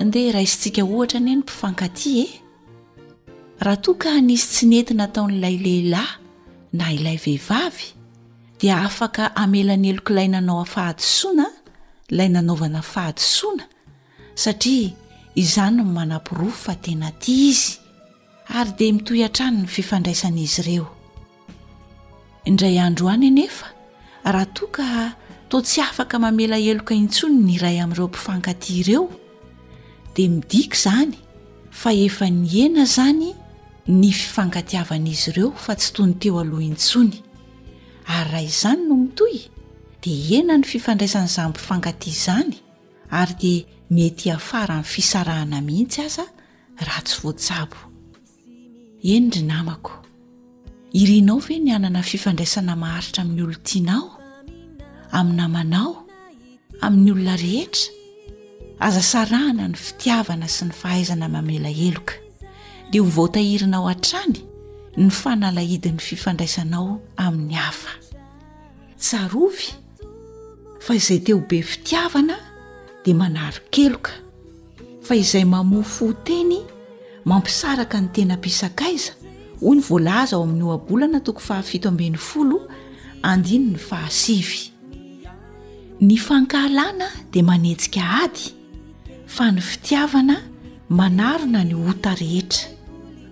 ndeha raisintsika ohatra anie ny mpifankatia e raha toa ka nisy tsy nety nataon'ilay lehilahy na ilay vehivavy dia afaka amelany elok'ilay nanao afahadisoana ilay nanaovana fahadisoana satria izany ny manaporofo fa tena tia izy Ary dia mitohy hatrany ny fifandraisan'izy ireo. Indray andro any anefa, raha toa ka toa tsy afaka mamela heloka intsony ny iray amin'ireo mpifankatia ireo, dia midika izany fa efa nihena izany ny fifankatiavan'izy ireo fa tsy toy ny teo aloha intsony. Ary raha izany no mitohy, dia hihena ny fifandraisan'izany mpifankatia izany, ary dia mety hiafara amin'ny fisarahana mihitsy aza raha tsy voajabo eny ry namako irinao ve ny hanana fifandraisana maharitra amin'ny olon-tianao amin'ny namanao amin'ny olona rehetra aza sarahana ny fitiavana sy ny fahaizana mamela heloka dia ho voatahirinao hatrany ny fanalahidin'ny fifandraisanao amin'ny hafa tsarovy fa izay te ho be fitiavana dia manaro-keloka fa izay mamoa fo teny mampisaraka ny tena mpisakaiza hoy ny voalaza ao amin'ny ohabolana toko fahafito ambin'ny folo andininy fahasivy ny fankahalana dia manetsika ady fa ny fitiavana manarona ny ota rehetra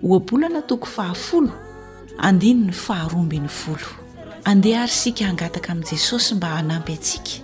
ohabolana toko fahafolo andininy faharoambin'ny folo andeha ary sika hangataka amin'i jesosy mba hanampy antsika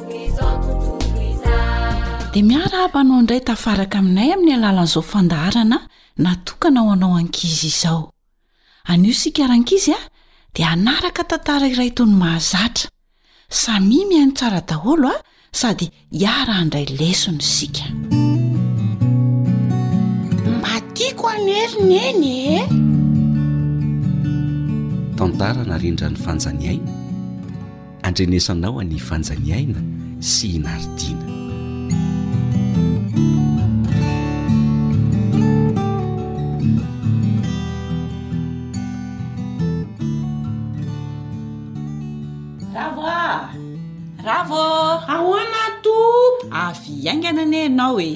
Dia miarahaba anao indray tafaraka aminay amin'ny alalan'izao fandaharana natokana ho anao ankizy izao. Anio isika rankizy a, dia hanaraka tantara iray toy ny mahazatra. Samia mihaino tsara daholo a, sady hiara-handray lesona isika. Mba tiako anery neny e. Tantara narindran'ny fanjaniaina. Andrenesanao an' i Fanjaniaina sy i Naridiana. Ravo a! Ravo! Ahoana Tompo? Avy haingana anie ianao e!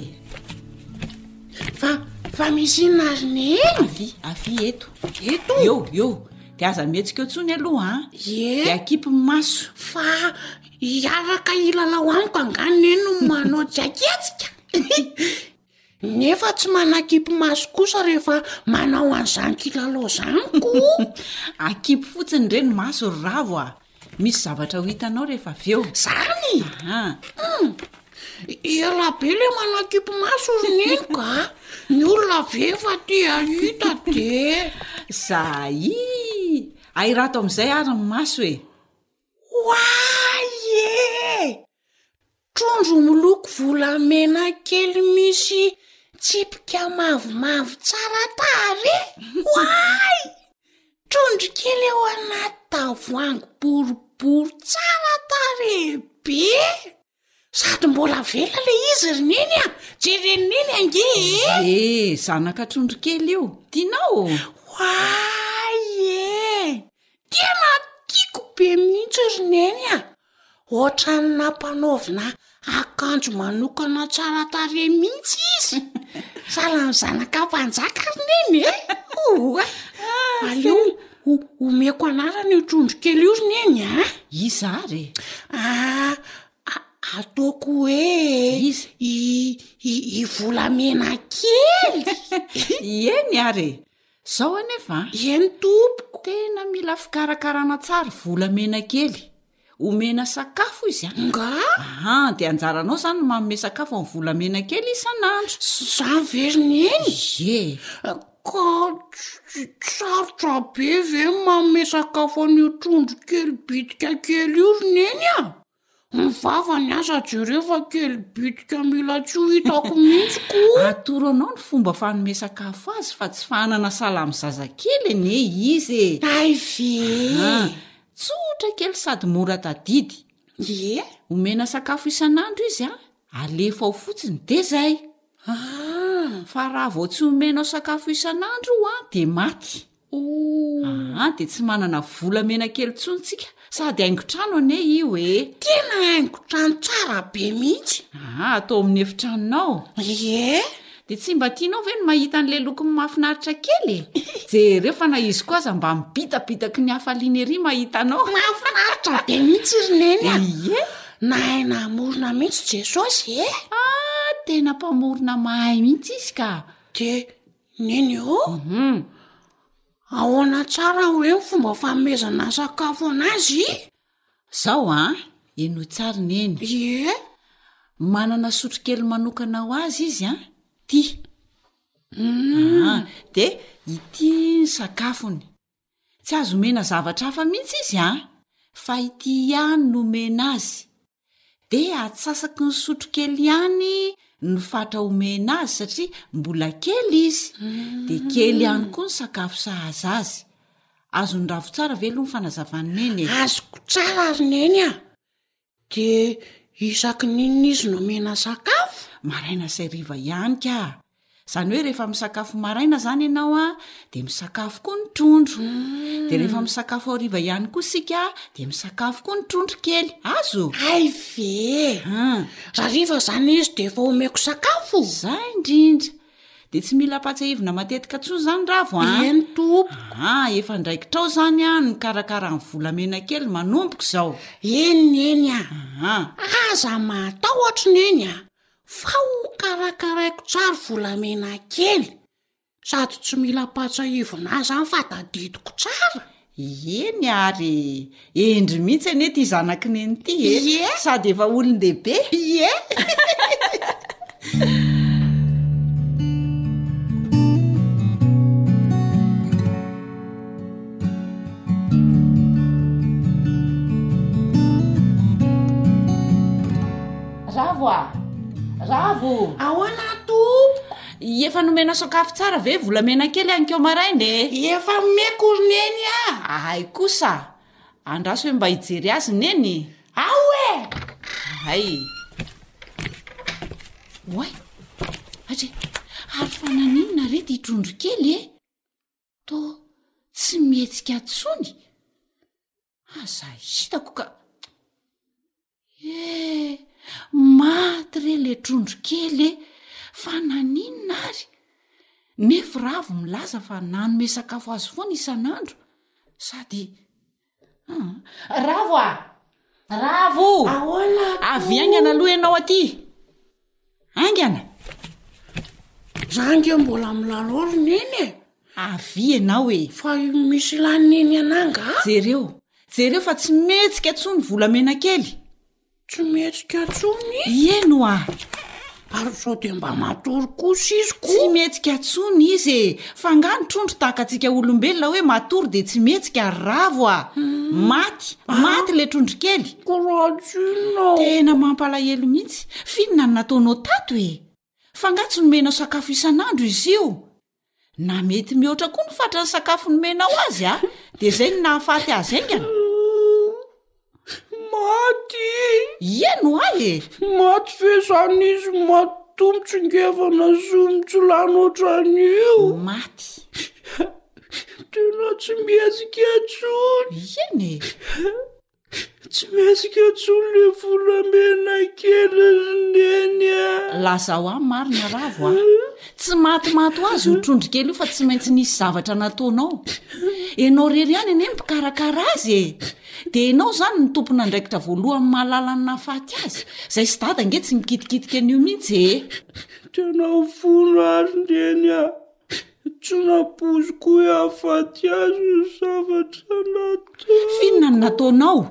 Fa fa misy inona ary neny? Avia, avia eto. Eto? Eo, eo. de aza mihetsika eo ntsony aloha a ye de akipy ny maso fa hiaraka hilalao amiko angany e no manao tsy aketsika nefa tsy manakipy maso kosa rehefa manao an'izany kilalao zany ko akipy fotsiny re ny maso ry ravo a Misy zavatra ho hitanao rehefa avy eo. Zany? Aha. Hmm. Ela be le manakipy maso ry neniko a. Ny olona avy efa te ahita de. Za i. Ahirato amin'izay ary ny maso e. Oay e! Trondro miloko volamena kely misy tsipika mavomavo tsara tarehy. Oay! Trondro kely ao anaty tavoahangy boribory tsara tarehy be. Sady mbola velona le izy ry neny a! Jereo neny ange e! E, zanaka trondro kely io. Tianao? Oay e! Tena tiako be mihitsy ry neny a! Ohatran'ny nampanaovina akanjo manokana tsara tarehy mihitsy izy. Salan'ny zanaka mpanjaka ry Neny e! Oa! Aleo ho omeko anarana io trondro kely io ry Neny a! Iza ary e? Aa ataoko hoe iza? I i volamena kely! Ieny ary e! Zao anefa an! Eny tompoko! Tena mila fikarakarana tsara volamena kely. Omena sakafo izy an! Nga? Aha, dia anjaranao zany ny manome sakafo an'i volamena kely isan'andro. Zany ve ry neny? Ie. Ka ts-ts-tsy sarotra be ve ny manome sakafo an'io trondro kely bitika kely io ry neny a? Mivava ny asa jereo fa kely bitika mila tsy ho hitako mihitsy ko. Atoro anao ny fomba fanome sakafo azy fa tsy fanana salamo zazakely anie izy e. Hay ve e. Ah, tsotra kely sady mora tadidy. Ie. Omena sakafo isan'andro izy a, alefa ao fotsiny dia zay. Ah. Fa raha vao tsy omenao sakafo isan'andro io a dia maty. Ooh. Aa dia tsy manana vola mena kely tsony tsika sady haingo trano anie io ee. Tena haingo trano tsara be mihitsy. Aa atao amin'ny efitranonao. Ie. Dia tsy mba tianao ve ny mahita an'ilay lokony mahafinaritra kely e? Jereo fa na izy koa aza mba mibitabitaky ny hafaliana ery mahita anao. Mahafinaritra be mihitsy ry neny a. Ie. Nahay namorona mihitsy Jesosy e. Aa tena mpamorona mahay mihitsy izy ka. Dia Neny ô! Ahoana tsara hoe ny fomba fanomezana sakafo an'azy? Zao an! Henoy tsara Neny. Ie! Manana sotrokely manokana ho azy izy an! Ty. An! Dia ity ny sakafony. Tsy azo omena zavatra hafa mihitsy izy an! Fa ity ihany no omena azy. Dia atsasaky ny sotro kely ihany ny fatra omena azy satria mbola kely izy. Dia kely ihany koa ny sakafo sahaza azy. Azon'i Ravo tsara ve aloha ny fanazavan'i Neny e? Azoko tsara ry Neny a! Dia isaky ny inona izy no omena sakafo? Maraina sy hariva ihany ka! Izany hoe rehefa misakafo maraina izany ianao an, dia misakafo koa ny trondro. Dia rehefa misakafo hariva ihany koa isika, dia misakafo koa ny trondro kely. Azo? Hay ve! An! Raha hariva izany izy dia efa omeko sakafo? Izay indrindra! Dia tsy mila ampatsiahivina matetika intsony izany ravo an! Eny tompoko! A, efa andraikitrao izany an, ny mikarakara ny volamena kely, manomboka izao! Eny neny a! Aha! Aza matahotra neny a! Fa hokarakaraiko tsara volamena kely, sady tsy mila ampatsiahivina ahy izany fa tadidiko tsara! Ieny ary e! Hendry mihitsy anie ity zanaky neny ity e! Ie! Sady efa olon-dehibe! Ie! Ravo a! Ravo! Ahoana tompoko? I efa nomena sakafo tsara ve volamena kely ankeo maraina e? I efa omeko ry neny a! Ahay kosa! Andraso hoe mba hijery azy neny! Ao e! Ahay! Oay! Atre! Ary fa naninona re ty trondro kely e? To tsy mihetsika tsony? Aza hitako ka. Eh! Maty re le trondro kely eh! Fa naninona ary? Nefo ra avy milaza fa nanome sakafo azy foana isan'andro sady ah, Ravo ah! Ravo! Ahoana? Avy haingana aloha ianao aty. Haingana! Za nge mbola milalao ry neny e! Avia ianao e! Fa misy lany neny anà angaha? Jereo, jereo fa tsy mihetsika intsony volamena kely! Tsy mihetsika intsony? Ie no a! Ary izao dia mba matory kosa izy ko! Tsy mihetsika intsony izy e! Fa angaha ny trondro tahaka antsika olombelona hoe matory dia tsy mihetsika ry ravo a! Maty, maty ilay trondro kely! Tena mampalahelo mihitsy, f'inona no nataonao tato e? Fa nga tsy nomenao sakafo isan'andro izy io? Na mety mihoatra koa ny fatran'ny sakafo nomenao azy a! Dia izay no nahafaty azy haingana? Maty! Ie no hay e! Maty ve izany izy maty Tompo tsy ngevana zo mitsilany ohatran'io? Maty! Tena tsy mihetsika intsony! Ieny e! Tsy maintsy katson'le volamena kely ry neny a! Lazao ahy marina Ravo a! Tsy matimaty ho azy io trondro kely io fa tsy maintsy nisy zavatra nataonao. Enao rery ihany anie no mpikarakara azy e! Dia enao zany no tompon'andraikitra voalohany mahalala ny nahafaty azy? Zay sy Dada ange tsy mikitikitika an'io mihitsy ee! Tena ho fono aho ry neny a! Tsy nampoiziko hoe hahafaty azy io zavatra nataoko. F'inona no nataonao?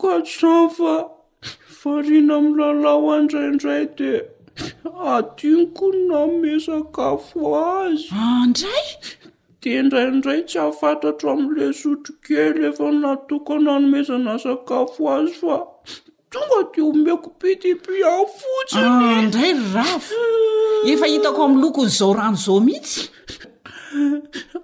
Ka tsy izany fa variana milalao handraindray dia adinoko ny nanome sakafo azy. An dray? Dia indraindray tsy ahafantatro amin'ilay sotrokely efa natokana hanomezana sakafo azy fa Tonga dia omeko pitipi ao fotsiny. Ah, ndray ry ravo. Efa hitako amin'ny lokon'izao rano izao mihitsy.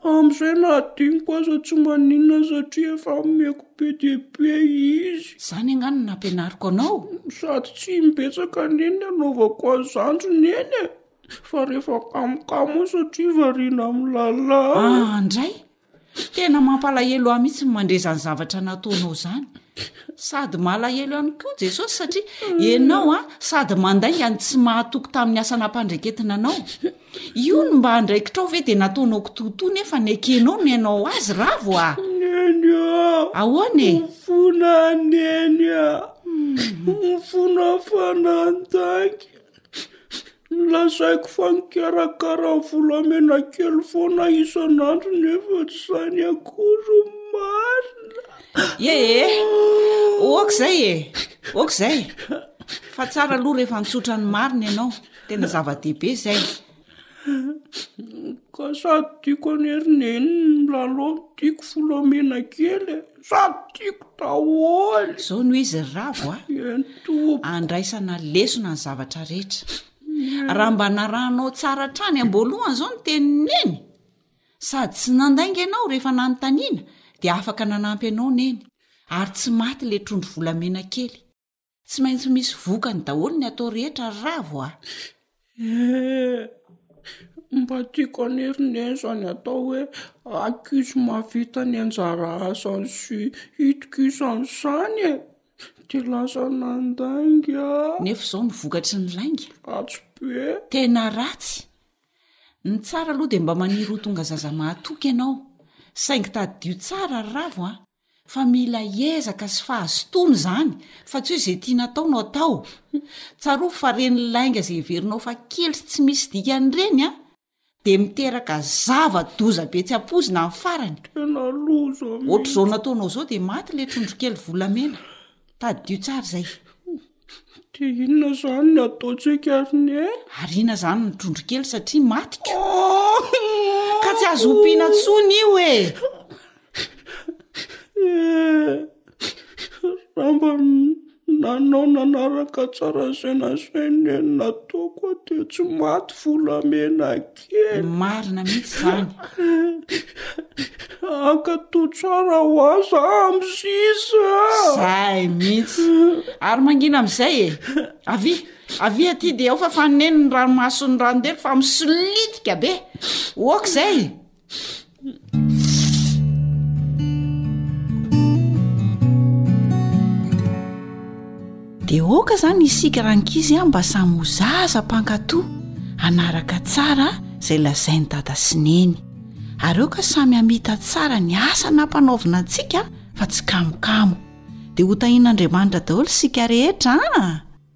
Amin'izay na adinoko aza tsy maninona satria efa omeko be dia be izy. Izany angaha no nampianariko anao? Sady tsy imbetsaka anie ny anaovako an'izany neny e! Fa rehefa kamokamo aho satria variana amin'ny lalao. Ah, ndray. Tena mampalahelo ahy mihitsy ny mandre izany zavatra nataonao izany sady malahelo ihany koa jesosy satria enao a sady mandainga ny tsy mahatoky tamin'ny asa nampandreketina anao io ny mba andraikitrao ve dia nataonao kitotoa nefa ny ekenao no enao azy raha vo a ahoana e fonaneny a hmm. fona fananjaka Nolazaiko fa nikarakara volamena kely foana isan'andro nefa tsy izany akory ny marina. Ie e, ok izay e, ok izay. Fa tsara aloha rehefa mitsotra ny marina ianao, tena zava-dehibe izay. Ka sady tiako an'Herineny milalao no tiako volamena kely e. Fa tiako daholo. Zao no izy ry ravo a! Andraisana lesona ny zavatra rehetra. Raha mba narahanao tsara hatrany amboalohany zao ny tenin'i Neny, sady tsy nandainga ianao rehefa nanontaniana, dia afaka nanampy anao Neny, ary tsy maty le trondro volamena kely. Tsy maintsy misy vokany daholo ny atao rehetra ry ravo a! Eh! Mba tiako anerina eh, izany atao hoe accuse mahavita ny anjara asany sy itokisany izany e! Dia lasa nandainga! Nefa izao no vokatry ny lainga? Ratsy be! Tena ratsy! Ny tsara aloha dia mba maniry ho tonga zaza mahatoky ianao. Saingy tadidio tsara ry ravo a! fa mila ezaka sy fahazotoana izany fa tsy hoe izay tiana atao no atao tsarovy fa reny lainga izay heverinao fa kely sy tsy misy dikany ireny an dia miteraka zava doza be tsy ampoizina amin'ny farany ohatr'izao nataonao izao dia maty ilay trondrokely volamena tadidio tsara izay Dia inona izany ny ataontsika ary ny e? Ariana izany ny trondro kely satria matiko. Ka tsy azo ompiana intsony io e! Eh, raha mba nanao nanaraka tsara izay nasain'ny neny nataoko aho dia tsy maty volamena akia. marina mihitsy zany ankato tsara ho aza amy sisa zay mihitsy ary mangina am'izay e avy avy aty de ao fa faneniny ranomason'ny ranondely fa misolitika be oka izay dia oka izany isika rankizy a mba samy ho zaza mpankato anaraka tsara izay lazainy dada sineny ary eoka samy amita tsara ny asa nampanaovina antsika fa tsy kamokamo dia hotahin'andriamanitra daholo isika rehetra a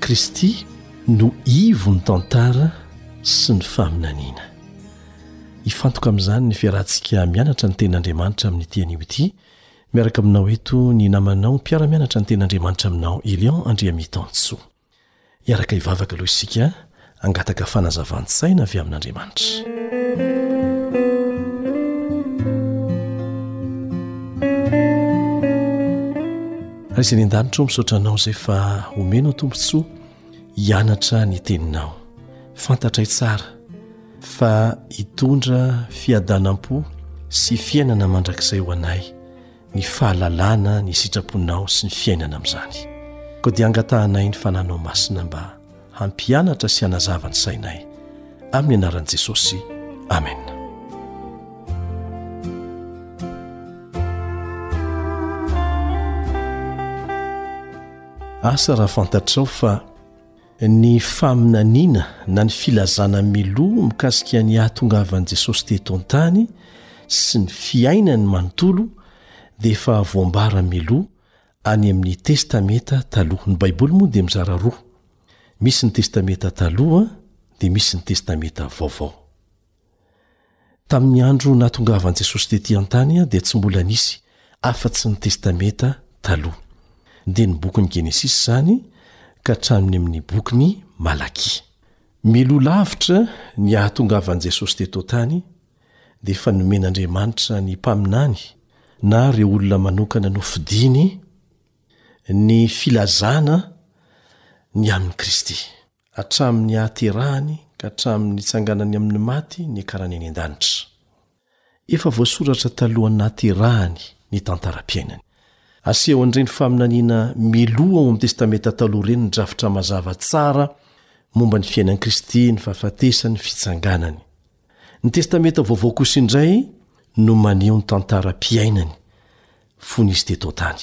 Kristy no ivon'ny tantara sy ny faminaniana. Hifantoka amin'izany ny fiarahantsika mianatra ny Tenin'Andriamanitra amin'ity anio ity, miaraka aminao eto ny namanao mpiara-mianatra ny Tenin'Andriamanitra aminao Elion Andriamitansoa. Hiaraka hivavaka aloha isika. Hangataka fanazavan-tsaina avy amin'Andriamanitra. Ray izay any an-danitra ô, misaotra Anao izay fa omenao tombontsoa hianatra ny Teninao. Fantatray tsara fa hitondra fiadanam-po sy fiainana mandrakizay ho anay. ny fahalalana ny sitraponao sy ny fiainana amin'izany. Koa dia angatahanay ny fananao masina mba hampianatra sy hanazava ny sainay. Amin'ny anaran'i Jesosy. Amena. Asa raha fantatrao fa Ny faminaniana na ny filazana miloha mikasika ny hahatongavan'i Jesosy teto an-tany sy ny fiainany manontolo dia efa voambara miloha any amin'ny Testamenta Taloha. Ny Baiboly moa dia mizara roa, misy ny Testamenta Taloha dia misy ny Testamenta Vaovao. Tamin'ny andro nahatongavan'i Jesosy tetỳ an-tany dia tsy mbola nisy afa-tsy ny Testamenta Taloha, dia ny bokin'ny Genesisy izany ka hatramin'ny amin'ny bokin'i Malakia. Mialoha lavitra ny hahatongavan'i Jesosy teto an-tany, dia efa nomen'Andriamanitra ny mpaminany na ireo olona manokana nofidiny ny filazana ny amin'i Kristy. hatramin'ny hahaterahany ka hatramin'ny nitsanganany amin'ny maty niakarany any an-danitra. Efa voasoratra talohan'ny nahaterahany ny tantaram-piainany. Aseho an'ireny faminaniana mialoha ao amin'ny Testamenta Taloha ireny ny drafitra mazava tsara momba ny fiainan'i Kristy, ny fahafatesany, ny fitsanganany. Ny Testamenta Vaovao kosa indray no maneho ny tantaram-piainany fony izy teto an-tany.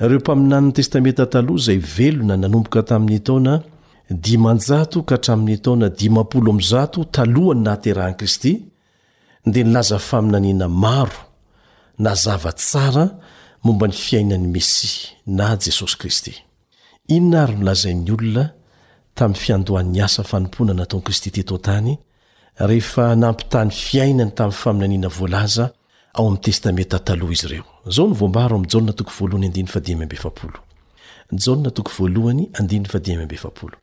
Ireo mpaminanin'ny Testamenta Taloha izay velona nanomboka tamin'ny taona dimanjato ka hatramin'ny taona dimampolo amby zato talohan'ny nahaterahan'i Kristy dia nilaza faminaniana maro nazava tsara momba ny fiainan'ny Mesia, na Jesosy Kristy. Inona àry no lazain'ny olona tamin'ny fiandohan'ny asa fanompoana nataon'i Kristy teto an-tany, rehefa nampitaha ny fiainany tamin'ny faminaniana voalaza ao amin'ny Testamenta Taloha izy ireo. Izao no voambara ao amin'ny Jaona toko voalohany andininy fahadimy amby efapolo. Jaona toko voalohany andininy fahadimy amby efapolo.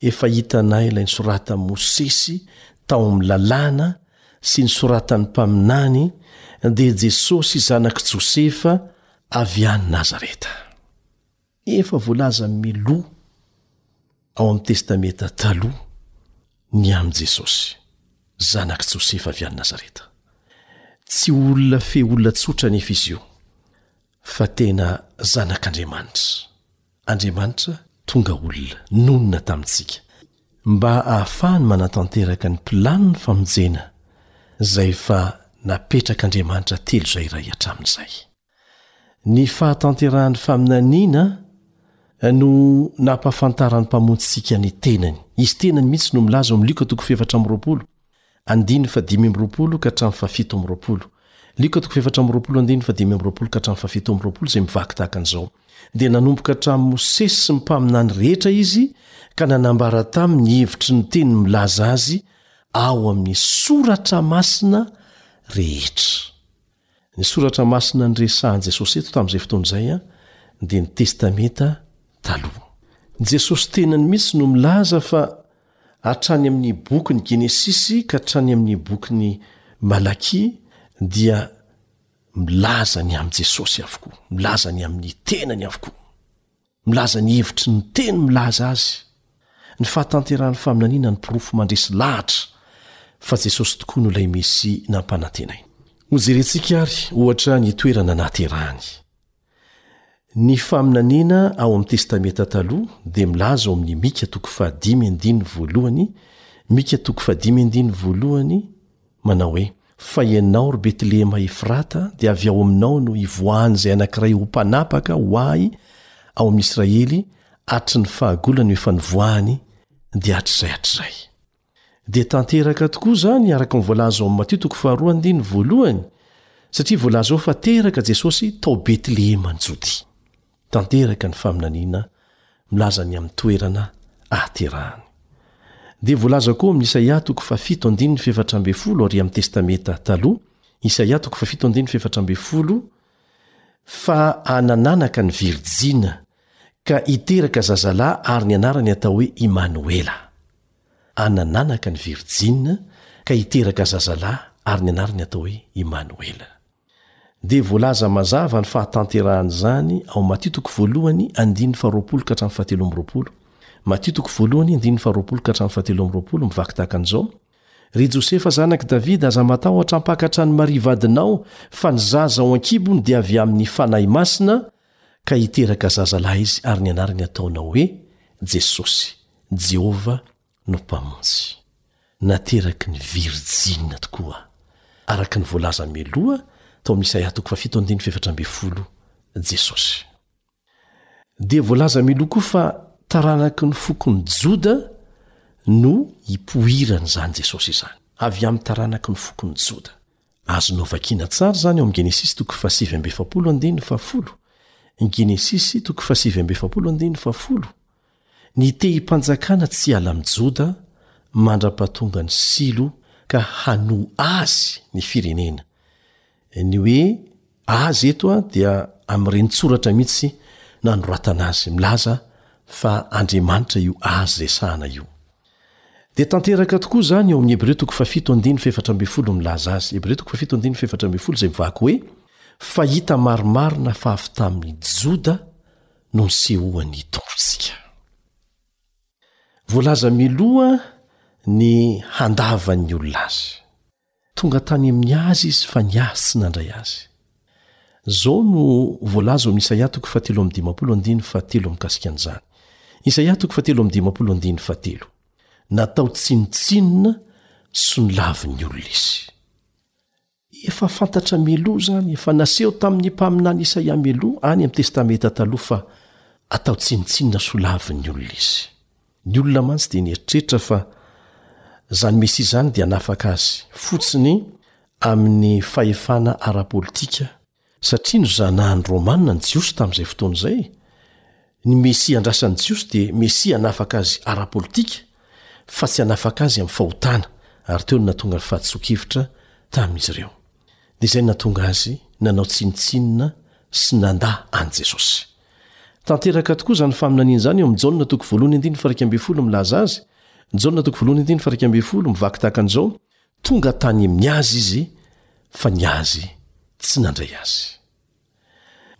Efa hitanay ilay nisoratan'i Mosesy tao amin'ny Lalàna sy nisoratan'ny mpaminany, dia Jesosy zanak'i Josefa avy any Nazareta. Efa voalazan'i Milou ao amin'ny Testamenta Taloha ny amin'i Jesosy, zanak'i Josefa avy any Nazareta. Tsy olona feh olona tsotra anefa izy io, fa tena Zanak'Andriamanitra, Andriamanitra tonga olona, nonina tamintsika, mba hahafahany manatanteraka ny planin'ny famonjena izay efa napetrak'Andriamanitra Telo izay iray hatramin'izay. Ny fahatanterahan'ny faminaniana no nampahafantaran'ny Mpamonjintsika ny Tenany. Izy Tenany mihitsy no milaza ao amin'ny Lioka toko fahefatra amby roapolo, andininy fahadimy amby roapolo ka hatramin'ny fahafito amby roapolo. Lioka toko fahefatra amby roapolo, andininy fahadimy amby roapolo ka hatramin'ny fahafito amby roapolo izay mivaky tahaka an'izao, Dia nanomboka hatramin'ny Mosesy sy ny mpaminany rehetra Izy ka nanambara taminy ny hevitry ny teny milaza Azy ao amin'ny Soratra Masina rehetra. Ny soratra masina niresahan'i Jesosy eto tamin'izay fotoana izay dia ny Testamenta Taloha. Jesosy tenany mihitsy no milaza fa hatrany amin'ny bokin'ny Genesisy ka hatrany amin'ny bokin'i Malakia dia milaza ny amin'i Jesosy avokoa, milaza ny amin'ny tenany avokoa. Milaza ny hevitry ny teny milaza azy ny fahatanterahan'ny faminaniana ny porofo mandresy lahatra fa Jesosy tokoa no ilay Mesia nampanantenaina. Hojerentsika àry, ohatra, ny toerana nahaterahany. Ny faminaniana ao amin'ny Testamenta Taloha dia milaza ao amin'ny Mika toko fahadimy andininy voalohany, Mika toko fahadimy andininy voalohany, Manao hoe, Fa ianao, ry Betlehema Efrata, dia avy ao aminao no hivoahan'izay anankiray ho mpanapaka ho ahy ao amin'ny Israely hatry ny fahagola no efa nivoahany dia hatrizay hatrizay. Dia tanteraka tokoa izany araka ny voalaza ao amin'ny Matio toko faharoa andininy voalohany, satria voalaza ao fa teraka Jesosy tao Betlehema ny Jodia. tanteraka ny faminaniana milaza ny amin'ny toerana ahaterahany. Dia voalaza koa amin'ny Isaia toko fahafito andininy fahefatra ambin'ny folo ary amin'ny Testamenta Taloha, Isaia toko fahafito andininy fahefatra ambin'ny folo, fa hanananaka ny virijina ka hiteraka zazalahy ary ny anarany hatao hoe Imanoela. Hanananaka ny virijina ka hiteraka zazalahy ary ny anarany hatao hoe Imanoela. dia voalaza mazava ny fahatanterahan'izany ao Matio toko voalohany andininy faharoapolo ka hatramin'ny fahatelo amby roapolo. Matio toko voalohany andininy faharoapolo ka hatramin'ny fahatelo amby roapolo mivaky tahaka an'izao, Ry Josefa zanak'i Davida, aza matahotra hampakatra an'i Maria vadinao, fa ny zaza ao an-kibony dia avy amin'ny Fanahy Masina, ka hiteraka zazalahy izy, ary ny anarany hataonao hoe, Jesosy. Jehovah. no Mpamonjy, nateraky ny virjinina tokoa, araka ny voalaza mialoha tao amin'ny Isaia toko fahafito andininy fahefatra ambin'ny folo, Jesosy. Dia voalaza mialoha koa fa taranaky ny fokon'i Joda no hipoiran'izany Jesosy izany, avy amin'ny taranaky ny fokon'i Joda. Azonao vakiana tsara izany ao amin'ny Genesisy toko fahasivy amby efapolo andininy fahafolo, Genesisy toko fahasivy amby efapolo andininy fahafolo, Ny tehim-panjakana tsy hiala amin'i Joda mandra-pahatongan'i Silo ka hanoa azy ny firenena. Ny hoe azy eto dia amin'ny reni-tsoratra mihitsy nanoratana azy, milaza fa Andriamanitra io azy resahana io. Dia tanteraka tokoa izany ao amin'ny Hebreo toko fahafito andininy fahefatra ambin'ny folo no milaza azy, Hebreo toko fahafito andininy fahefatra ambin'ny folo izay mivaky hoe, Fahita marimarina fa avy tamin'i Joda no nisehoan'ny hitondrotsika. Voalaza miloha ny handavan'ny olona azy. Tonga tany amin'ny azy izy fa ny azy tsy nandray azy. Izao no voalaza ao amin'ny Isaia toko fahatelo amby dimampolo andininy fahatelo mikasika an'izany. Isaia toko fahatelo amby dimampolo andininy fahatelo. Natao tsinontsinona sy nolavin'ny olona izy. Efa fantatra mialoha izany, efa naseho tamin' ny mpaminany Isaia mialoha any amin' ny Testamenta Taloha fa hatao tsinontsinona solavin' ny olona izy. Ny olona mantsy dia nieritreritra fa izany Mesia izany dia hanafaka azy fotsiny amin' ny fahefana ara-pôlitika, Satria nozanahan'ny Romana ny Jiosy tamin'izay fotoana izay, ny Mesia andrasan'ny Jiosy dia Mesia hanafaka azy ara-politika, fa tsy hanafaka azy amin'ny fahotana, ary teo no nahatonga ny fahadisoan-kevitra tamin'izy ireo. Dia izay no nahatonga azy nanao tsinontsinona sy nandà an'i Jesosy. Tanteraka tokoa izany faminaniana izany eo amin'ny Jaona toko voalohany andininy fairaika ambin'ny folo milaza azy, Jaona toko voalohany andininy fairaika ambin'ny folo mivaky tahaka an'izao, Tonga tany amin'ny azy izy fa ny azy tsy nandray azy.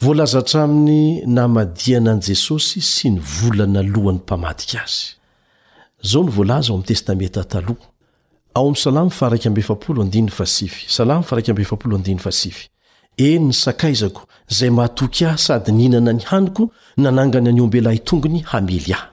Voalaza hatramin'ny namadihana an'i Jesosy sy ny vola naloan'ny mpamadika azy. Izao no voalaza ao amin'ny Testamenta Taloha, ao amin'ny Salamo faha iraika amby efapolo andininy fahasivy, Salamo faha iraika amby efapolo andininy fahasivy, Eny, ny sakaizako, izay mahatoky ahy sady nihinana ny haniko, nanangany an'iombelahy tongony hamely ahy.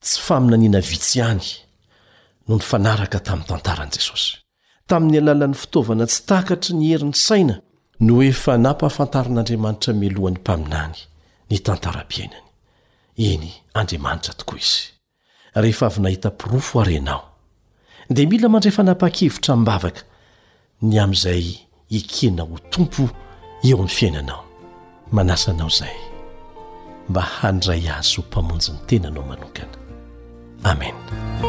Tsy faminaniana vitsy ihany no nifanaraka tamin'ny tantaran'i Jesosy. Tamin'ny alalan'ny fitaovana tsy takatry ny herin'ny saina no efa nampahafantarin'Andriamanitra mialoha ny mpaminany ny tantaram-piainany. Eny, Andriamanitra tokoa izy. Rehefa avy nahita porofo àry ianao, dia mila mandray fanapahan-kevitra amim-bavaka ny amin'izay ekenao ho tompo eo amin'ny fiainanao. Manasa anao izahay mba handray azy ho mpamonjy ny tenanao manokana. Amena.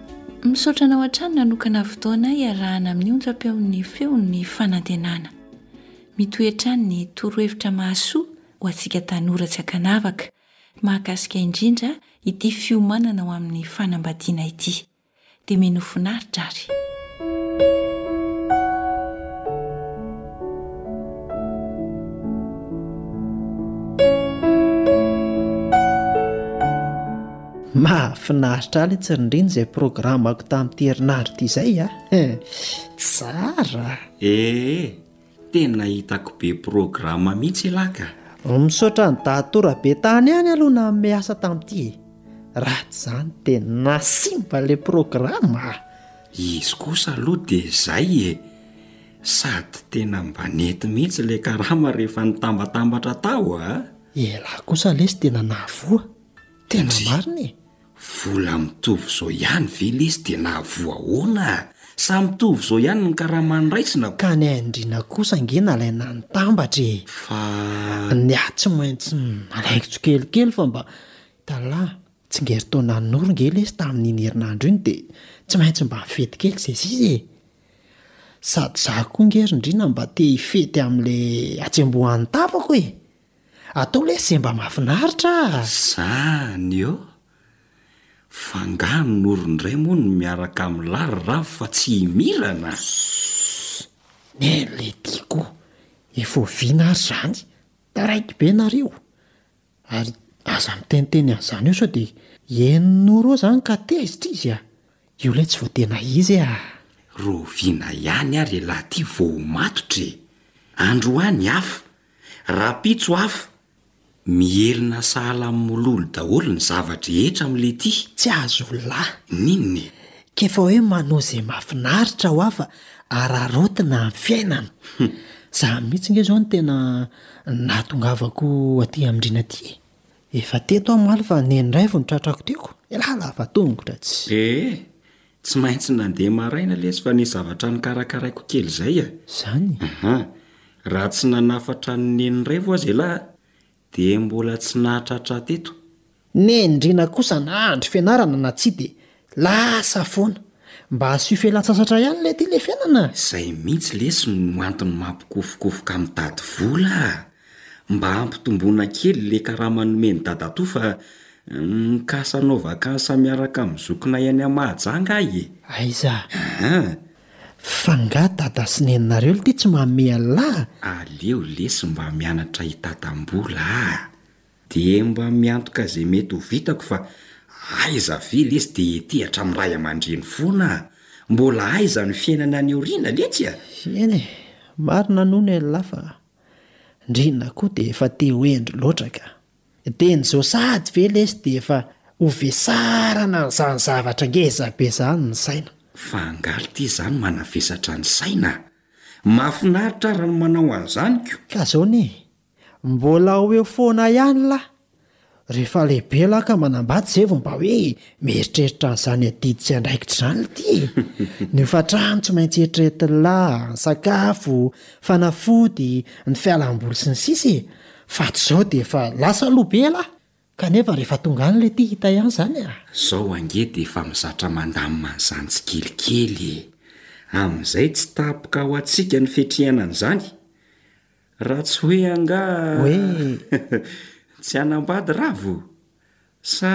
Misaotra anao hatrany nanokana fotoana hiarahana amin'ny onjam-peon'ny feon'ny fanantenana. Mitohy hatrany ny torohevitra mahasoa ho antsika tanora tsy ankanavaka, mahakasika indrindra ity fiomanana ho amin'ny fanambadiana ity. Dia miy no finaritra ary. Mahafinaritra ahy ilay tsy nindrina izay programme-ko tamin'ity herinandro ity izay a! Tsara! Ee, tena hitako be programme mihitsy elah ka! Misaotra an'i Dato Rabetany ihany aloha nanome asa tamin'ity e! Raha tsy izany dia nasimba ilay programme a! Izy kosa aloha dia izay e! Sady tena mba nety mihitsy ilay karama rehefa nitambatambatra tao a! Elah kosa lesy tena nahavoa! Tena marina e! Vola mitovy izao ihany ve lesy dia nahavoa ahoana? Samy mitovy izao ihany ny karaman'ny raisina ko! Ka ny an'i Ndriana kosa ange nalaina nitambatra e! Fa. Ny ahy tsy maintsy nalaiko tsikelikely fa mba itan'lah, tsingerin-taona noro nge lesy tamin'iny herinandro iny dia tsy maintsy mba fety kely izay sisa e! Sady za koa nge ry Ndriana mba te hifety amin'ilay hatsembohan'ny tavako e! Atao lay semba mafinaritra a! Zany ô! Fa nga ny noro ndray moa no miaraka am lary rav fa tsy himirana a! Sssss! Neny lety ko! Efa oviana ary zany? Taraiky be nareo! Ary aza miteniteny anzany eo sao de henony noro eo zany ka tezitra izy a! Io lay tsy vao tena izy a! Roviana ihany ary elah ty vao ho matotra e! Androany hafa Rahampitso afo, mihelina sahala amin'ny mololo daholo ny zava-drehetra amin'ilay ty. Tsy azo la. N'inona e? K'efa hoe manao izay mahafinaritra hoa fa araraotina amin'ny fiainana. Za mihitsy nge zao no tena nahatongavako aty Amindrina ty e. Efa teto aho omaly fa nendrey vao nitratrako tiko. Elah lava tongotra tsy. Ee, Tsy maintsy nandeha maraina lesy fa nisy zavatra nikarakaraiko kely izay a! Izany? Aha! Raha tsy nanafatra an'i Neny Raivo aza ialahy a! dia mbola tsy nahatratra teto. Neny Ndriana kosa na handry fianarana na tsia dia lasa foana. Mba asio fialan-tsasatra ihany lety le fiainana a! Izay mihitsy lesy no antony mampikofokofoka mitady vola a! Mba ampitomboina kely le karama nomen'i dadatoa fa mikasa hanao vacances miaraka amin'ny zokinay any am Mahajanga ahy e! Aiza? Aa! Fa nga dada sy neninareo lty tsy manome anla a! Aleo lesy mba mianatra hitatam-bola aa! Dia mba miantoka ze mety ho vitako fa aiza ve lesy dia ety hatramin'ny ray aman-dreny foana a! Mbola aiza ny fiainana any aoriana letsy a! Eny e! Marina aloha ny anla fa. Ndryna koa dia efa te ho hendry loatra ka. Dia ny Josade ve lesy dia efa ho vesarana an'izany zavatra ngeza be izany ny saina. Fa angaha ry ty zany manavesatra ny saina a! Mahafinaritra ara ny manao an'izany ko! Ka zao anie, mbola ho eo foana ihany lah Rehefa lehibe lahy ka manambady izay vao mba hoe mieritreritra an'izany adidy sy andraikitra izany ity e! Ny hofantrano tsy maintsy eritreretin'ny lahy, ny sakafo, fanafody, ny fialamboly sy ny sisa e! Faty izao dia efa lasa lo be lahy! Kanefa rehefa tonga any ilay tia hita ihany izany a! Izao ange dia efa mizatra mandamina an'izany tsikelikely e! Amin'izay tsy tapoka ao antsika ny fiatrehana an'izany! Raha tsy hoe angaha hoe tsy hanambady ravo? Sa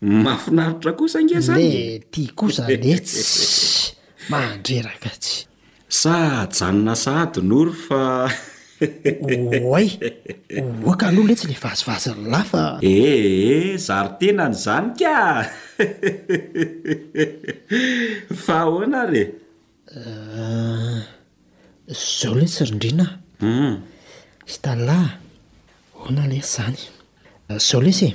mahafinaritra kosa ange zany e! Le ty kosa anie tsy mandreraka tsy. Sa ajanona sahady Noro fa. Oay! Oaka aloha letsy le vazivazin'ny lahy fa. Ee zary tena ny zany ka! Fa ahoana ary e? Zao letsy ry ndrina a! Stalla a! Ahoana letsy zany? Zao letsy e!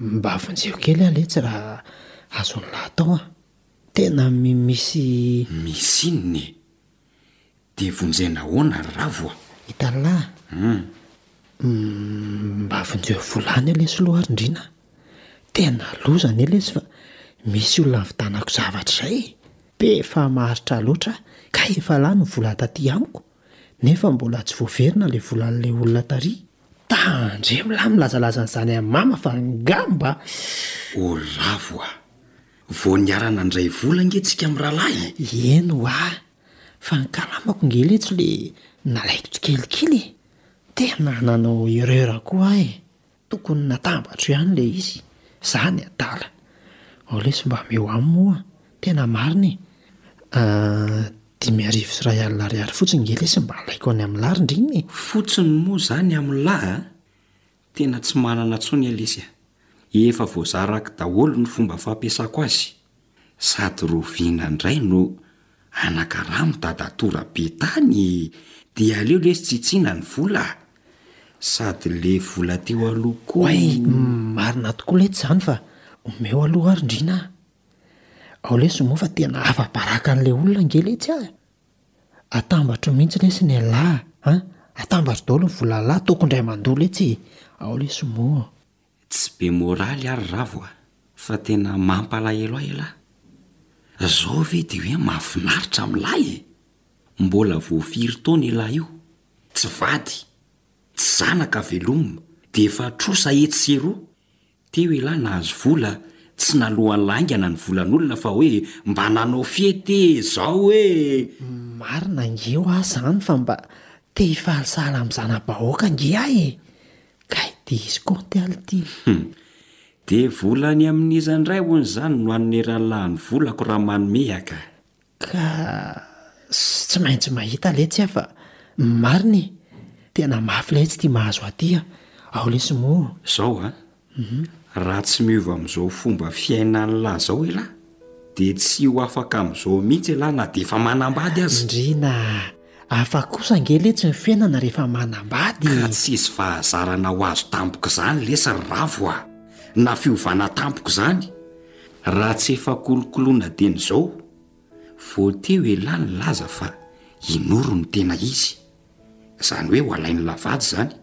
Mba vonjeo kely aho letsy raha azon'lah atao a! Tena misy. Misy inona e? De vonjena ahoana ry Ravo a? I Tala a? Hum. Mba vonjeo vola any lesy lo ary ndry na. Tena loza anie lesy fa misy olona nividianako zavatra izay e! Be fa maharitra loatra ka efa lany ny vola taty amiko nefa mbola tsy voaverina ilay volan'ilay olona tary. Tandremo lahy milazalaza an'izany an'i Mama fa ngamba. O Ravo a! Vao niarana ndray vola nge tsika miralahy e! Eny hoa, fa ny karamako nge letsy le nalaiko tsikelikely e! Tena nanao erreur koa aho e! Tokony natambatro ihany le izy, zany adala! Ao lesy mba ameo aminy moa, tena marina e! Ahh, dimy arivo sy iray alina ariary fotsiny nge lesy mba alaiko any amin'ny lahy ry ndriny e! Fotsiny moa zany amin'ny lahy a! Tena tsy manana tsony ela izy a! Efa voazarako daholo ny fomba fampiasako azy, sady roviana ndray no anakaramo dadatora be tany e! Dia aleo lesy tsitsiana ny vola a! Sady le vola teo aloha koa. Oay! Marina tokoa letsy zany fa omeo aloha ary ndrina a! Ao lesy moa fa tena afa-baraka an'le olona ange letsy a! Atambatro mihitsy lesy ny elah a! Atambatro daholo ny volalahy, toko indray mandoa letsy e! Ao lesy moa a! Tsy be moraly ary Ravo a! Fa tena mampalahelo ahy elah! Zao ve dia hoe mahafinaritra amin'ny lahy e! Mbola vao firy taona io lahy io, tsy vady, tsy zanaka veloma dia efa trosa etsy sy eroa! Teo ialahy nahazo vola tsy naloan'ny laingana ny volan'olona fa hoe mba nanao fety ee zao ee. Marina ange hoa izany fa mba te hifaly sahala amin'ny zana-bahoaka ange aho e! Kay diso koa ny tealitiana. Hum. Dia vola any amin'iza indray hono izany no aneran'lah ny volako raha manome aka? Ka tsy maintsy mahita letsy aho fa marina e! Tena mafy letsy ity mahazo aty a! Ao lesy moa! Zao a! Raha tsy miova amin'izao fomba fiaina an'lah zao elah dia tsy ho afaka amin'izao mihitsy elah na dia efa manambady aza! Ndryna a! Hafa kosa ange letsy ny fiainana rehefa manambady e! Ka tsisy fahazarana ho azo tampoka izany lesy ry ravo a! Na fiovana tampoka izany! Raha tsy efa kolokoloina dieny izao! Vao teo elah nilaza fa hinoro ny tena izy! Izany hoe ho alain'ny lavady izany!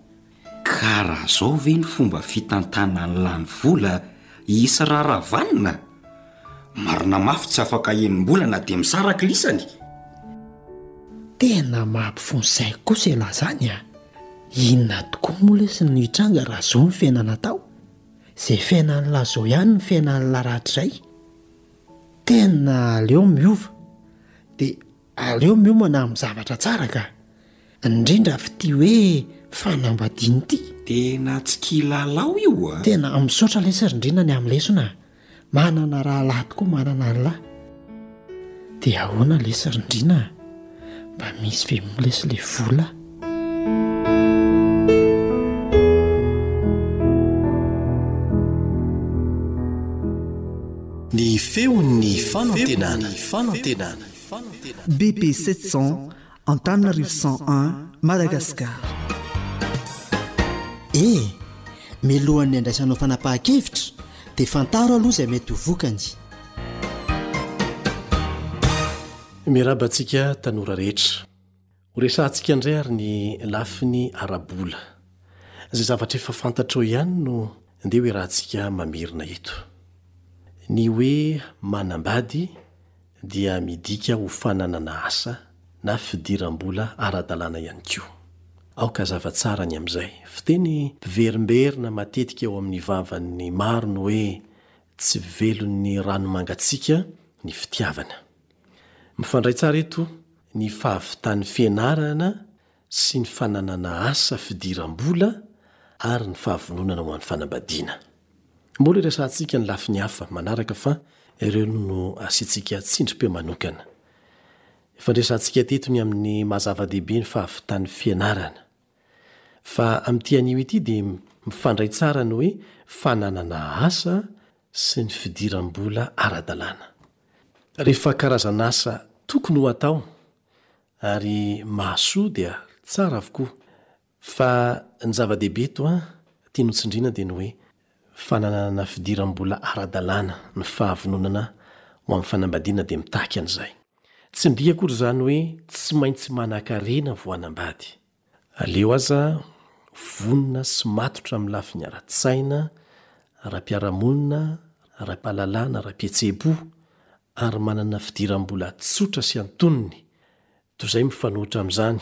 Ka raha zao ve ny fomba fitantanan'ny lany vola i Isra Ravanona? Marina mafy tsy afaka enim-bolana dia misaraka lisany? Tena mampifonsaika kosa ialahy zany a! Inona tokoa moa lesy no hitranga raha zao ny fiainana atao? Zay fiainan'ny lahy zao ihany ny fiainan'ny lahy ratrizay? Tena aleo miova dia Aleo miomana amin'ny zavatra tsara ka. Indrindra f'ity hoe fanambadiana ity. Tena tsy kilalao io a! Tena misaotra lesy Rindrina ny amin'ny lesona a! Manana rahalahy tokoa manana an'la. Dia ahoana lesy Rindrina a! Mba misy ve moa lesy le vola? Ny feon'ny fanantenana. BP 700, Antananarivo 101, Madagascar. E! Milohan'ny handraisanao fanapahan-kevitra dia fantaro aloha izay mety ho vokany. Miarahaba antsika tanora rehetra. Ho resahantsika indray ary ny lafiny ara-bola. Izay zavatra efa fantatrao ihany no ndeha ho iarahantsika mamerina eto. Ny hoe manambady dia midika ho fananana asa na fidiram-bola ara-dalàna ihany koa. Aoka hazava tsara ny amin'izay. Fiteny mpiverimberina matetika eo amin'ny vavan'ny maro ny hoe tsy velon'ny rano mangatsiaka ny fitiavana. Mifandray tsara eto ny fahavitan'ny fianarana sy ny fananana asa fidiram-bola ary ny fahavononana ho an'ny fanambadiana. Mbola hiresahantsika ny lafiny hafa manaraka fa ireo no asiantsika tsindrim-peo manokana. Efa niresahantsika teto ny amin'ny maha-zava-dehibe ny fahavitan'ny fianarana. Fa amin'ity anio ity dia mifandray tsara ny hoe fananana asa sy ny fidiram-bola ara-dalàna. Rehefa karazan'asa tokony ho atao ary mahasoa dia tsara avokoa. Fa ny zava-dehibe eto an, tia notsindriana dia ny hoe fanananana fidiram-bola ara-dalàna, ny fahavononana ho amin'ny fanambadiana dia mitaky an'izay. Tsindihy akory izany hoe tsy maintsy manankarena vao hanambady. Aleo aza vonona sy matotra amin'ny lafiny ara-tsaina, ara-piarahamonina, ara-pahalalana, ara-pihetseham-po ary manana fidiram-bola tsotra sy antonony toy izay mifanohitra amin'izany.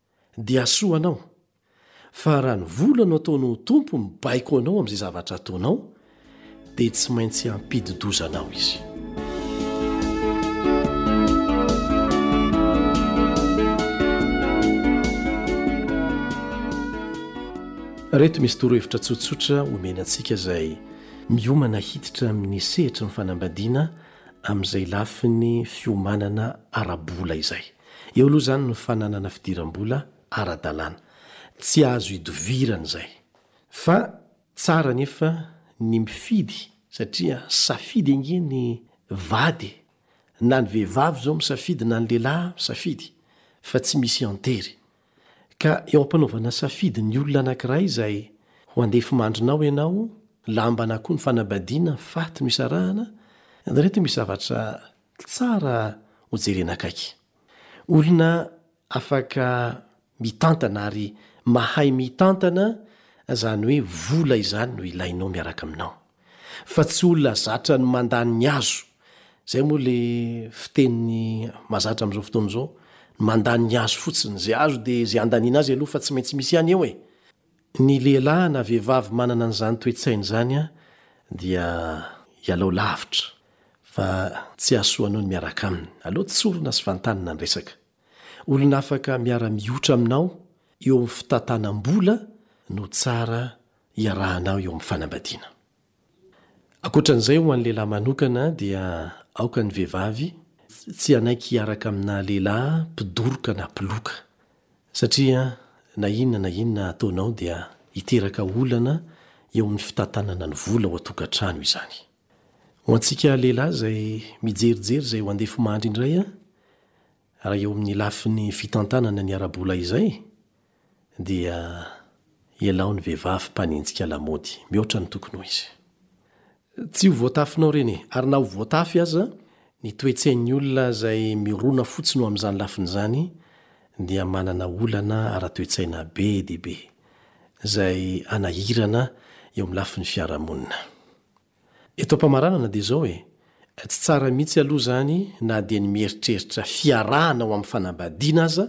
dia soa anao, fa raha ny vola no ataonao ho tompo mibaiko anao amin'izay zavatra ataonao, dia tsy maintsy hampidi-doza anao izy. Ireto misy torohevitra tsotsotra omeny antsika izay miomana hiditra amin'ny sehatry ny fanambadiana amin'izay lafiny fiomanana ara-bola izay. Eo aloha izany ny fananana fidiram-bola ara-dalàna. Tsy azo idovirana izay. Fa tsara anefa ny mifidy satria safidy ange ny vady e! Na ny vehivavy izao misafidy na ny lehilahy misafidy fa tsy misy antery. Ka eo am-panaovana safidy ny olona anankiray izay ho andefimandrinao ianao, lambana koa ny fanabadiana, faty no isarahana, dia ireto misy zavatra Tsara ho jerena akaiky. Olona afaka mitantana ary mahay mitantana zany hoe vola izany no ilainao miaraka aminao. Fa tsy olona zatra ny mandany ny azo. Zay moa le fiteny mazatra amzao fotoana zao, ny mandany ny azo fotsiny. Ze azo de ze andaniana azy aloha fa tsy maintsy misy ihany eo e. Ny lehilahy na vehivavy manana an'izany toe-tsaina izany dia ialao lavitra fa tsy hahasoa anao ny miaraka aminy. Aleo tsorina sy vantanina ny resaka. Olona afaka miara-mihotra aminao eo amin'ny fitantanam-bola no tsara iarahanao eo amin'ny fanambadiana. Ankoatra an'izay, ho an'ny lehilahy manokana dia aoka ny vehivavy tsy hanaiky hiaraka aminà lehilahy mpidoroka na mpiloka, satria na inona na inona ataonao dia hiteraka olana eo amin'ny fitantanana ny vola ao an-tokantrano izany. Ho antsika lehilahy izay mijerijery izay ho andefimandry indray, Raha eo amin'ny lafiny fitantanana ny ara-bola izay dia ialao ny vehivavy mpanenjika lamaody mihoatra ny tokony ho izy. Tsy ho voatafinao ireny e! Ary na ho voatafy aza, ny toe-tsain'ny olona izay mirona fotsiny ho amin'izany lafiny izany dia manana olana ara-toe-tsaina be dia be izay hanahirana eo amin'ny lafiny fiarahamonina. Eto am-pamaranana dia izao e, tsy tsara mihitsy aloha izany na dia ny mieritreritra fiarahana ho amin'ny fanambadiana aza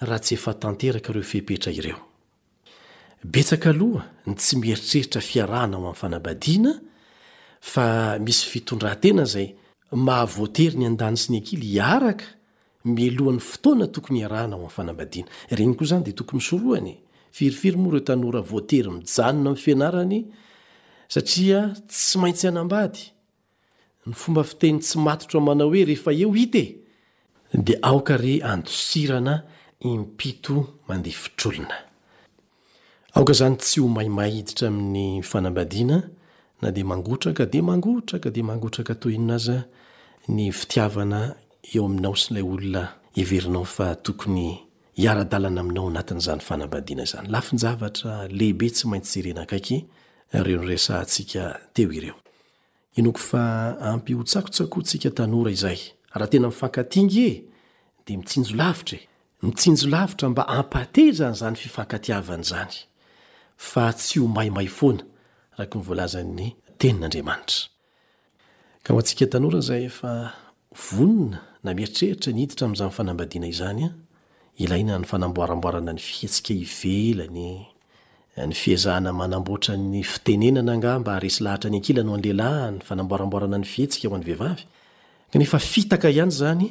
raha tsy efa tanteraka ireo fepetra ireo. Betsaka aloha ny tsy mieritreritra fiarahana ho amin'ny fanambadiana fa misy fitondran-tena izay maha voatery ny an-dany sy ny an-kily hiaraka Mialohan'ny fotoana tokony hiarahana ao amin'ny fanambadiana. Ireny koa izany dia tokony ho sorohana e! Firy firy moa ireo tanora voatery mijanona amin'ny fianarany satria tsy maintsy hanambady? Ny fomba fiteny tsy matotra manao hoe rehefa eo hita e! Dia aoka re handosirana impito mandefitr'olona. Aoka izany tsy ho maimay hiditra amin'ny fanambadiana na dia mangotraka dia mangotraka dia mangotraka toy inona aza ny fitiavana eo aminao sy ilay olona heverinao fa tokony hiara-dalana aminao anatin'izany fanambadiana izany. Lafin-javatra lehibe tsy maintsy jerena akaiky ireo niresahantsika teo ireo. Inoako fa ampy hotsakotsakoantsika tanora izay. Raha tena mifankatia nge dia mitsinjo lavitra e! Mitsinjo lavitra mba hampatezana izany fifankatiavana izany, fa tsy ho maimay foana, araka ny voalazan'ny Tenin'Andriamanitra. Ka ho antsika tanora izay efa vonona na mieritreritra ny hiditra amin'izany fanambadiana izany, ilaina ny fanamboaramboarana ny fihetsika ivelany, ny fiezahana manamboatra ny fitenenana angaha mba haharesy lahatra ny ankilany ho an'ny lehilahy, ny fanamboaramboarana ny fihetsika ho an'ny vehivavy. Kanefa fitaka ihany izany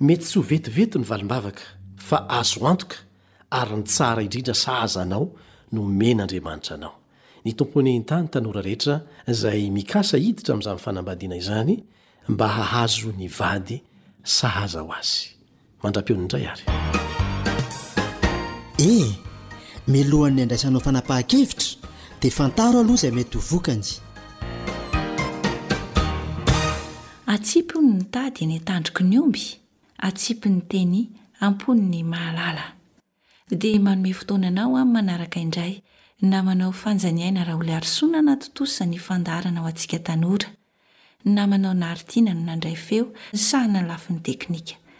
Mety tsy ho vetivety ny valim-bavaka, fa azo antoka, ary ny tsara indrindra sahaza anao no omen'Andriamanitra anao. Ny Tompo anie entan ny tanora rehetra izay mikasa hiditra amin'izany fanambadiana izany mba hahazo ny vady sahaza ho azy. Mandra-peony indray ary. E! Milohan'ny handraisanao fanapahan-kevitra dia fantaro aloha izay mety ho vokany. Atsipy hono ny tady eny an-tandroky ny omby, atsipy ny teny am-pony ny mahalala. Dia manome fotoana anao aho manaraka indray na manao fanjaniaina Raoliarisoana natontosa ny fandaharana ho antsika tanora, na manao Naritiana no nandray feo, nisahana ny lafiny teknika.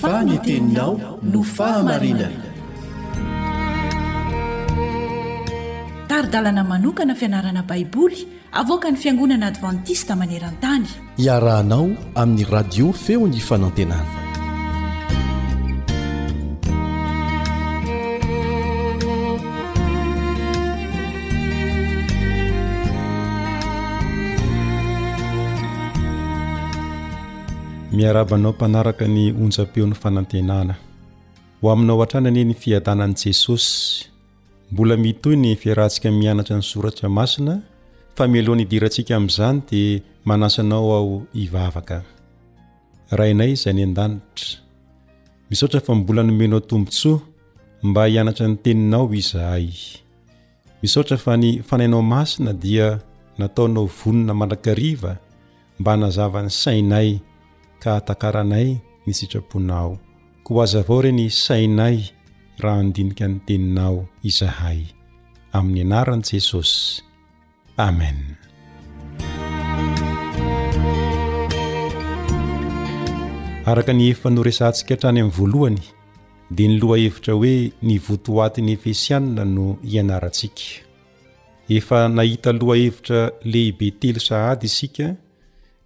fa ny teninao no fahamarinana tari-dalana manokana fianarana baiboly avoaka ny fiangonana advantista maneran-tany Iarahanao amin'ny radio feo ny fanantenana. Miaraba anao mpanaraka ny onjam-peon'ny fanantenana. Ho aminao hatrany anie ny fiadanan'i Jesosy Mbola mitohy ny fiarahantsika mianatra ny soratra masina fa mialohan'ny hidirantsika amin'izany dia manasa anao aho hivavaka. Rainay izay any an-danitra, misaotra fa mbola nomenao tombontsoa mba hianatra ny teninao izahay. Misaotra fa ny fanahinao masina dia nataonao vonona mandrakariva mba hanazava ny sainay ka hatakaranay ny sitraponao. Koa hazavao re ny sainay raha handinika ny teninao izahay. Amin'ny anaran'i Jesosy. Amen. Araka ny efa noresahantsika hatrany amin'ny voalohany, dia ny lohahevitra hoe ny votoatin'ny Efesianina no ianarantsika. Efa nahita lohahevitra lehibe telo sahady isika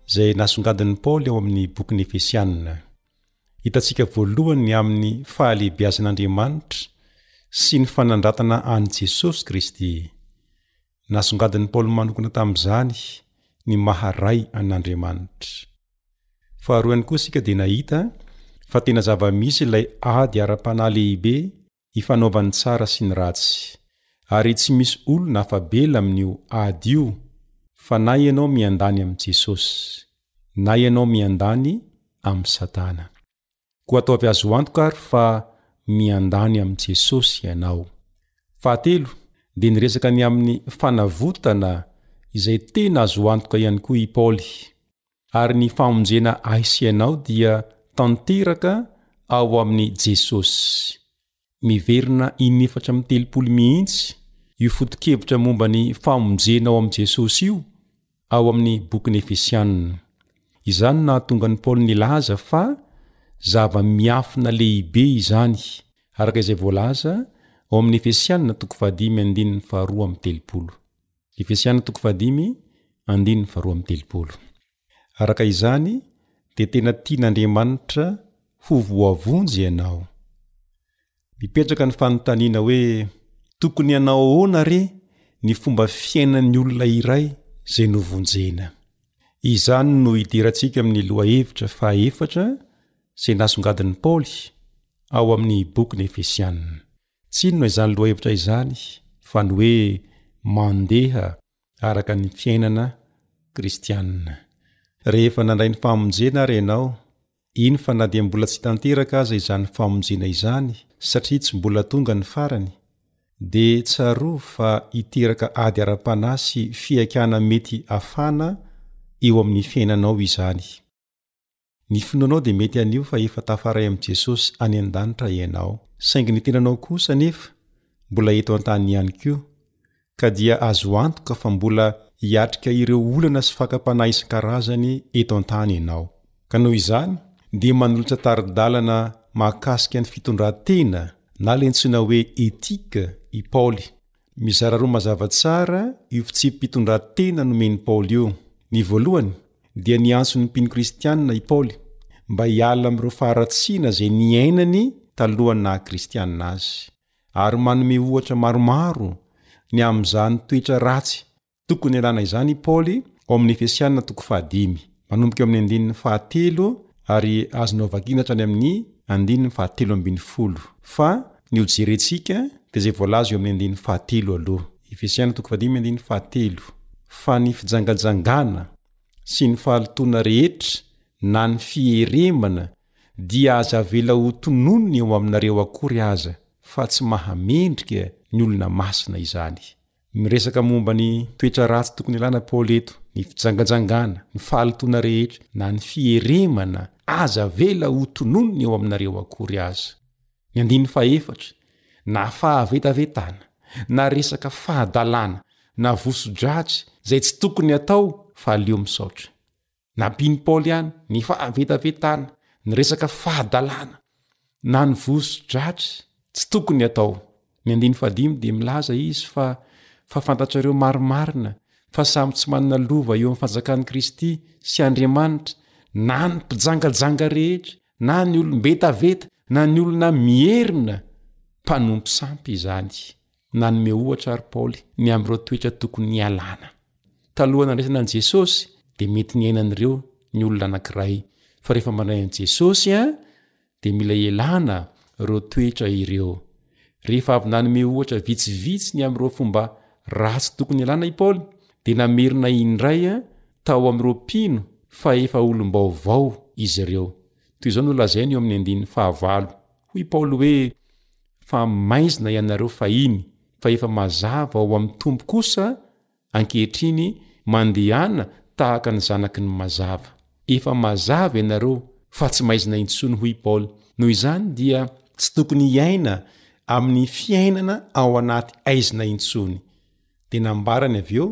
izay nasongadin'i Paoly ao amin'ny bokin'ny Efesianina. Hitantsika voalohany ny amin'ny fahalehibiazan'Andriamanitra sy ny fanandratana an'i Jesosy Kristy. Nasongadin'i Paoly manokana tamin'izany ny maha Ray an'Andriamanitra. Faharoa ihany koa isika dia nahita fa tena zava-misy ilay ady ara-panahy lehibe ifanaovan'ny tsara sy ny ratsy. Ary tsy misy olona afa-bela amin'io ady io fa na ianao miandany amin'i Jesosy, na ianao miandany amin'i Satana. Koa ataovy azo antoka ary fa miandany amin'i Jesosy ianao. Fahatelo, dia niresaka ny amin'ny fanavotana izay tena azo antoka ihany koa i Paoly. ary ny famonjena ahy sy ianao dia tanteraka ao amin'i Jesosy. Miverina inefatra amby telopolo mihitsy io foto-kevitra momba ny famonjena ao amin'i Jesosy io ao amin'ny bokin'ny Efesianina. Izany no nahatonga an'i Paoly nilaza fa zava-miafina lehibe izany, araka izay voalaza ao amin'ny Efesianina toko fahadimy andininy faharoa amby telopolo. Efesiana toko fahadimy andininy faharoa amby telopolo. Araka izany dia tena tian'Andriamanitra ho voavonjy ianao. Mipetraka ny fanontaniana hoe, tokony hanao ahoana re ny fomba fiainan'ny olona iray izay novonjena? Izany no hidirantsika amin'ny lohahevitra fahaefatra izay nasongadin'i Paoly ao amin'ny bokin'ny Efesiana. Tsy inona izany lohahevitra izany fa ny hoe mandeha araka ny fiainana kristiana. Rehefa nandray ny famonjena ary ianao, iny fa na dia mbola tsy tanteraka aza izany famonjena izany satria tsy mbola tonga ny farany, dia tsarovy fa hiteraka ady ara-panahy sy fihaikana mety hafana eo amin'ny fiainanao izany. Ny finoanao dia mety haneho fa efa tafaray amin'i Jesosy any an-danitra ianao. Saingy ny tenanao kosa anefa mbola eto an-tany ihany koa, ka dia azo antoka fa mbola hiatrika ireo olana sy fakam-panahy isan-karazany eto an-tany ianao. Ka noho izany, dia manolotra tari-dalana mahakasika ny fitondran-tena na ilay antsoina hoe éthique i Paoly, Mizara roa mazava tsara io fitsipi-pitondran-tena nomen'i Paoly io. Ny voalohany, dia niantso ny mpino kristianina i Paoly mba hiala amin'ireo faharatsiana izay niainany talohan'ny naha-kristianina azy, ary manome ohatra maromaro ny amin'izany toetra ratsy Tokony hialana izany i Paoly ao amin'ny Efesiana toko fahadimy, manomboka eo amin'ny andininy fahatelo ary azonao vakiana hatrany amin'ny andininy fahatelo ambin'ny folo, fa ny ho jerentsika dia izay voalaza eo amin'ny andininy fahatelo aloha, Efesiana toko fahadimy andininy fahatelo, fa ny fijangajangana sy ny fahalotoana rehetra na ny fieremana dia aza avela ho tononina eo aminareo akory aza, fa tsy mahamendrika ny olona masina izany. Miresaka momba ny toetra ratsy tokony ilana Paoly eto, ny fijangajangana, ny fahalotoana rehetra, na ny fieremana aza avela ho tononina eo aminareo akory aza. Ny andininy fahefatra, na fahavetavetana, na resaka fahadalana, na voso-dratsy, izay tsy tokony atao, fa aleo misaotra. Nampian'i Paoly ihany ny fahavetavetana, ny resaka fahadalana, na ny voso-dratsy tsy tokony atao. Ny andininy fahadimy dia milaza izy fa fa fantatrareo marimarina fa samy tsy manana lova eo amin'ny fanjakan'i Kristy sy Andriamanitra na ny mpijangajanga rehetra, na ny olom-betaveta, na ny olona mierina mpanompo sampy izany. Nanome ohatra àry Paoly ny amin'ireo toetra tokony hialana. Talohan'ny handraisana an'i Jesosy, dia mety niainan'ireo ny olona anankiray, fa rehefa mandray an'i Jesosy, dia mila ialana ireo toetra ireo. Rehefa avy nanome ohatra vitsivitsy ny amin'ireo fomba ratsy tokony hialana i Paoly, dia namerina indray tao amin'ireo mpino fa efa olom-baovao izy ireo. Toy izao no lazainy eo amin'ny andininy fahavalo, hoy Paoly hoe, fa maizina ianareo fahiny fa efa mazava ao amin'ny Tompo kosa ankehitriny mandehana tahaka ny zanaky ny mazava. Efa mazava ianareo fa tsy maizina intsony hoy i Paoly. Noho izany dia tsy tokony hiaina amin'ny fiainana ao anaty aizina intsony. Dia nambarany avy eo,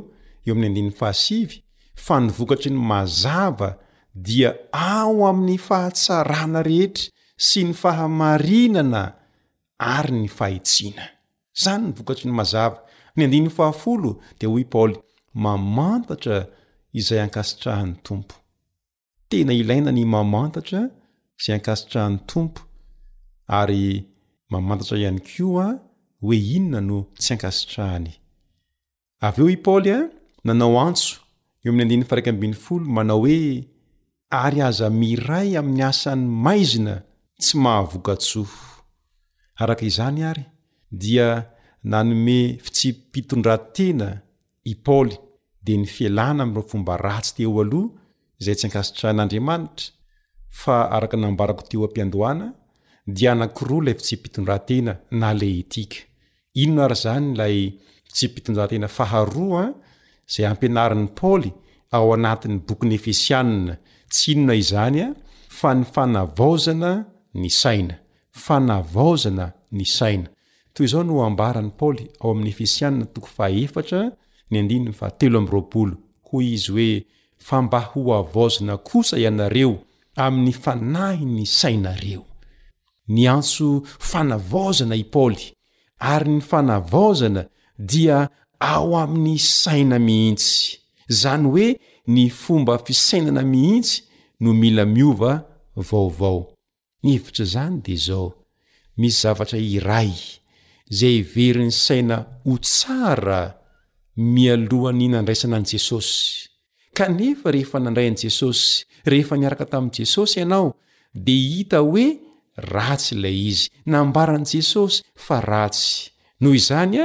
eo amin'ny andininy fahasivy, fa ny vokatry ny mazava dia ao amin'ny fahatsarana rehetra sy ny fahamarinana ary ny fahitsiana. Izany ny vokatry ny mazava. Ny andininy fahafolo dia hoy Paoly, Mamantatra izay ankasitrahan'ny Tompo. tena ilaina ny mamantatra sy ankasitrahan'ny tompo ary mamantatra ihany koa hoe inona no tsy ankasitrahany avy eo i paoly a nanao antso eo amin'ny andin'ny faraika ambin'ny folo manao hoe ary aza miray amin'ny asan'ny maizina tsy mahavokatsoa araka izany ary dia nanome fitsipitondrantena I Paoly dia nifelana amin'ireo fomba ratsy teo aloha izay tsy ankasitrahan'Andriamanitra, fa araka ny nambarako teo am-piandohana dia anankiroa ilay fitsipi-pitondrantena na le etika. Inona ary izany ilay fitsipi-pitondrantena faharoa izay ampianarin'i Paoly ao anatin'ny bokin'ny Efesianina? Tsy inona izany fa ny fanavaozana ny saina. fanavaozana ny saina. Toy izao no ambaran'i Paoly ao amin'ny Efesianina toko fahaefatra ny andininy fahatelo amby roapolo, hoy izy hoe, Fa mba hohavaozina kosa ianareo amin'ny fanahin'ny sainareo. Niantso fanavaozana i Paoly, ary ny fanavaozana dia ao amin'ny saina mihitsy. Izany hoe ny fomba fisainana mihitsy no mila miova vaovao. Ny hevitr' izany dia izao, misy zavatra iray izay heverin' ny saina ho tsara mialohan' ny nandraisana an' Jesosy, kanefa rehefa nandray an' Jesosy, rehefa niaraka tamin' i Jesosy ianao, dia hita hoe ratsy ilay izy, nambaran' Jesosy fa ratsy, noho izany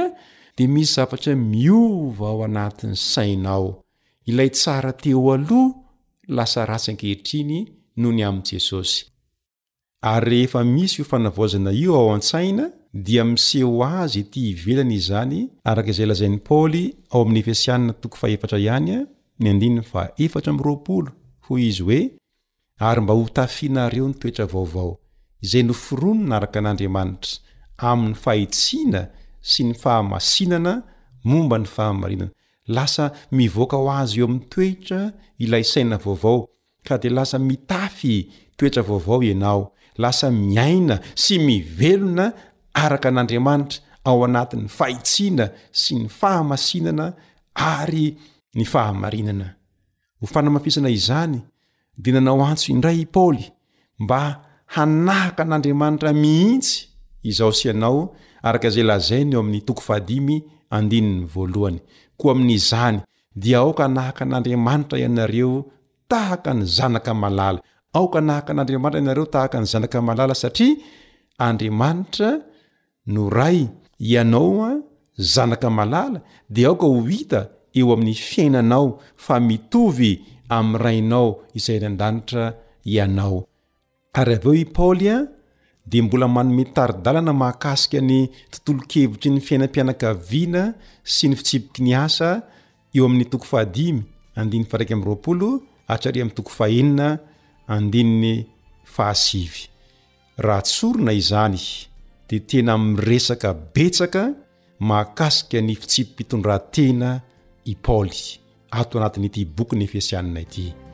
dia misy zavatra miova ao anatin' ny sainao, Ilay tsara teo aloha lasa ratsy ankehitriny noho ny amin'i Jesosy. Ary rehefa misy io fanavaozana io ao an-tsaina, dia miseho azy ety ivelany izany, araka izay lazain'i Paoly ao amin'ny Efesiana toko fahefatra ihany, ny andininy fahaefatra amby roapolo, hoy izy hoe, Ary mba hotafianareo ny toetra vaovao izay noforonina araka an'Andriamanitra amin'ny fahitsiana sy ny fahamasinana momba ny fahamarinana. Lasa mivoaka ho azy eo amin'ny toetra ilay saina vaovao, ka dia lasa mitafy toetra vaovao ianao, lasa miaina sy mivelona araka an'Andriamanitra ao anatin'ny fahitsiana sy ny fahamasinana ary ny fahamarinana. Ho fanamafisana izany, dia nanao antso indray i Paoly mba hanahaka an'Andriamanitra mihitsy izaho sy ianao, araka izay lazainy eo amin'ny toko fahadimy andininy voalohany. Koa amin'izany, dia aoka hanahaka an'Andriamanitra ianareo tahaka ny zanaka malala. Aoka hanahaka an'Andriamanitra ianareo tahaka ny zanaka malala, satria Andriamanitra No Ray, Ianao an, zanaka malala, dia aoka ho hita eo amin'ny fiainanao fa mitovy amin'ny Rainao Izay any An-danitra ianao. Ary avy eo i Paoly an, dia mbola manome tari-dalana mahakasika ny tontolon-kevitry ny fiainam-pianakaviana sy ny fitsipiky ny asa eo amin'ny toko fahadimy andininy faraika amby roapolo hatrary amin'ny toko fahenina andininy fahasivy raha tsorona izany dia tena miresaka betsaka mahakasika ny fitsipi-pitondratena i paoly ato anatin'ity boky ny efesianina ity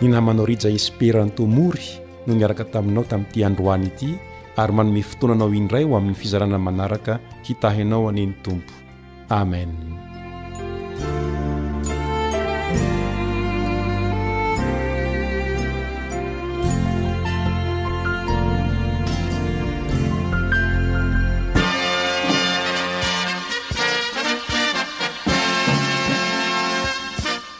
Ny namanao Rija Esperanto Mory no niaraka taminao tamin'ity androany ity ary manome fotoana anao indray ho amin'ny fizarana manaraka hitahinao anie ny Tompo. Amen.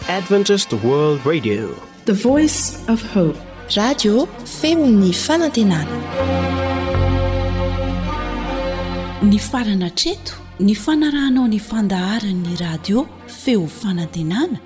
Adventist World Radio, the voice of hope. Radio femon'ny fanantenana. Ny farana treto, ny fanarahanao ny fandaharan'ny radio feo fanantenana